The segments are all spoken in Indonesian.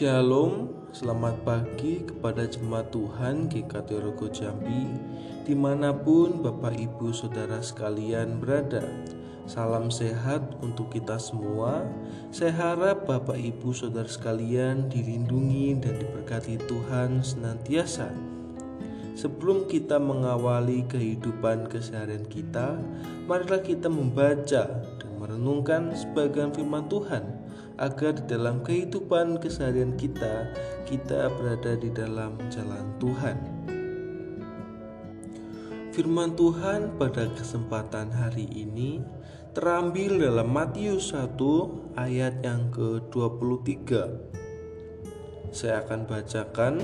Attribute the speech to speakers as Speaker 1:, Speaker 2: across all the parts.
Speaker 1: Shalom, selamat pagi kepada jemaat Tuhan GKT Rogo Jambi Di mana pun Bapak Ibu Saudara sekalian berada. Salam sehat untuk kita semua. Saya harap Bapak Ibu Saudara sekalian dilindungi dan diberkati Tuhan senantiasa. Sebelum kita mengawali kehidupan keseharian kita Marilah kita membaca dan merenungkan sebagian firman Tuhan agar di dalam kehidupan keseharian kita kita berada di dalam jalan Tuhan. Firman Tuhan pada kesempatan hari ini terambil dalam Matius 1 ayat yang ke-23. Saya akan bacakan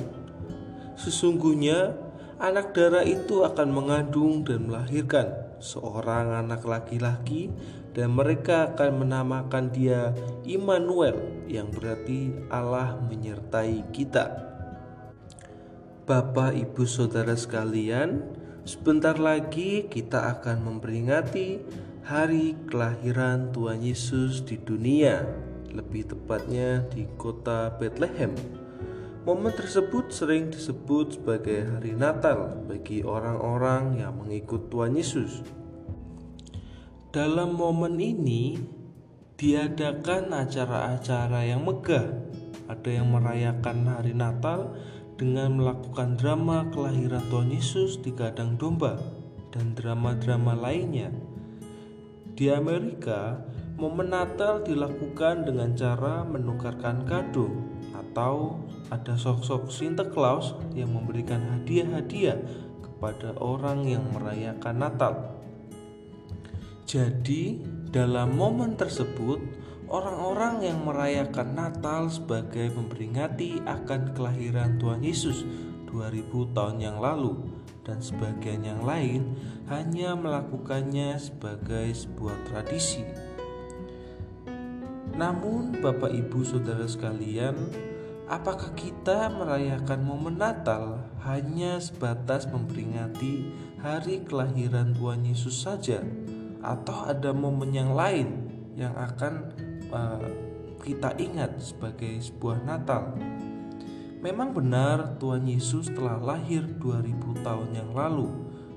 Speaker 1: Sesungguhnya anak darah itu akan mengandung dan melahirkan seorang anak laki-laki dan mereka akan menamakan dia Immanuel yang berarti Allah menyertai kita. Bapak, Ibu, Saudara sekalian, sebentar lagi kita akan memperingati hari kelahiran Tuhan Yesus di dunia, lebih tepatnya di kota Bethlehem. Momen tersebut sering disebut sebagai hari Natal bagi orang-orang yang mengikut Tuhan Yesus. Dalam momen ini diadakan acara-acara yang megah. Ada yang merayakan hari Natal dengan melakukan drama kelahiran Tuhan Yesus di kandang domba dan drama-drama lainnya. Di Amerika, momen Natal dilakukan dengan cara menukarkan kado atau ada sosok Santa Claus yang memberikan hadiah-hadiah kepada orang yang merayakan Natal. Jadi, dalam momen tersebut, orang-orang yang merayakan Natal sebagai memperingati akan kelahiran Tuhan Yesus 2000 tahun yang lalu dan sebagian yang lain hanya melakukannya sebagai sebuah tradisi. Namun, Bapak Ibu Saudara sekalian, apakah kita merayakan momen Natal hanya sebatas memperingati hari kelahiran Tuhan Yesus saja? atau ada momen yang lain yang akan uh, kita ingat sebagai sebuah Natal. Memang benar Tuhan Yesus telah lahir 2000 tahun yang lalu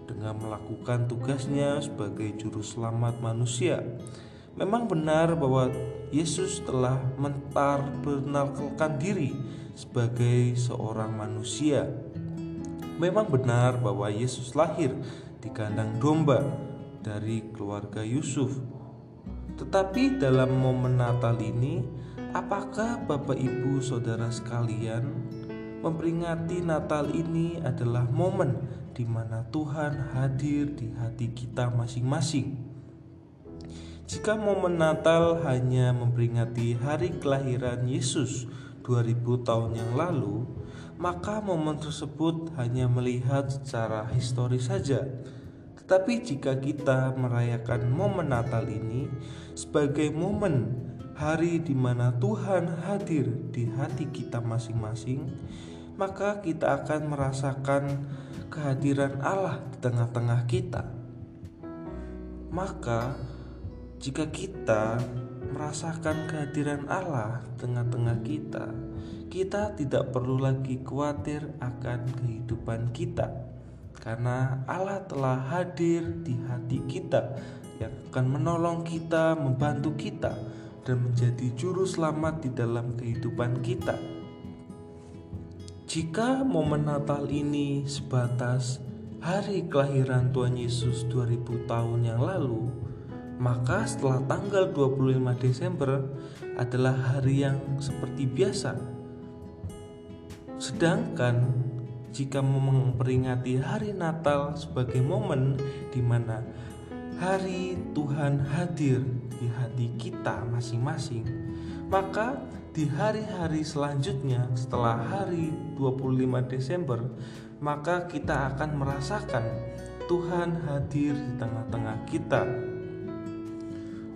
Speaker 1: dengan melakukan tugasnya sebagai juru selamat manusia. Memang benar bahwa Yesus telah mentar menarkalkan diri sebagai seorang manusia. Memang benar bahwa Yesus lahir di kandang domba dari keluarga Yusuf. Tetapi dalam momen Natal ini, apakah Bapak Ibu Saudara sekalian memperingati Natal ini adalah momen di mana Tuhan hadir di hati kita masing-masing? Jika momen Natal hanya memperingati hari kelahiran Yesus 2000 tahun yang lalu, maka momen tersebut hanya melihat secara historis saja tapi jika kita merayakan momen Natal ini sebagai momen hari di mana Tuhan hadir di hati kita masing-masing, maka kita akan merasakan kehadiran Allah di tengah-tengah kita. Maka, jika kita merasakan kehadiran Allah tengah-tengah kita, kita tidak perlu lagi khawatir akan kehidupan kita karena Allah telah hadir di hati kita yang akan menolong kita, membantu kita, dan menjadi juru selamat di dalam kehidupan kita. Jika momen Natal ini sebatas hari kelahiran Tuhan Yesus 2000 tahun yang lalu, maka setelah tanggal 25 Desember adalah hari yang seperti biasa. Sedangkan jika memperingati hari Natal sebagai momen di mana hari Tuhan hadir di hati kita masing-masing, maka di hari-hari selanjutnya setelah hari 25 Desember, maka kita akan merasakan Tuhan hadir di tengah-tengah kita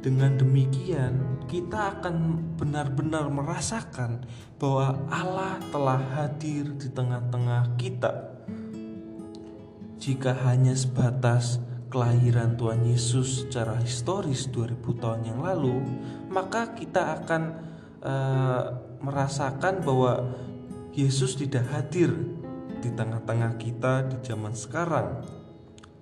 Speaker 1: dengan demikian, kita akan benar-benar merasakan bahwa Allah telah hadir di tengah-tengah kita. Jika hanya sebatas kelahiran Tuhan Yesus secara historis 2000 tahun yang lalu, maka kita akan uh, merasakan bahwa Yesus tidak hadir di tengah-tengah kita di zaman sekarang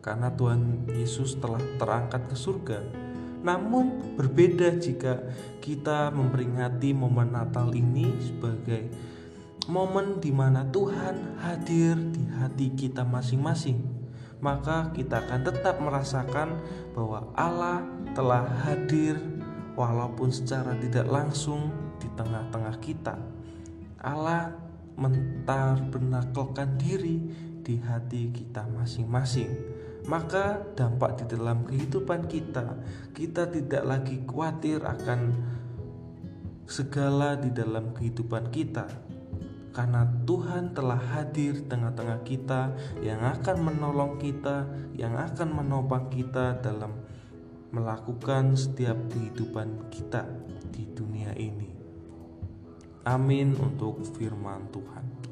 Speaker 1: karena Tuhan Yesus telah terangkat ke surga. Namun berbeda jika kita memperingati momen Natal ini sebagai momen di mana Tuhan hadir di hati kita masing-masing. Maka kita akan tetap merasakan bahwa Allah telah hadir walaupun secara tidak langsung di tengah-tengah kita. Allah mentar benakelkan diri di hati kita masing-masing. Maka dampak di dalam kehidupan kita, kita tidak lagi khawatir akan segala di dalam kehidupan kita. Karena Tuhan telah hadir di tengah-tengah kita yang akan menolong kita, yang akan menopang kita dalam melakukan setiap kehidupan kita di dunia ini. Amin untuk firman Tuhan.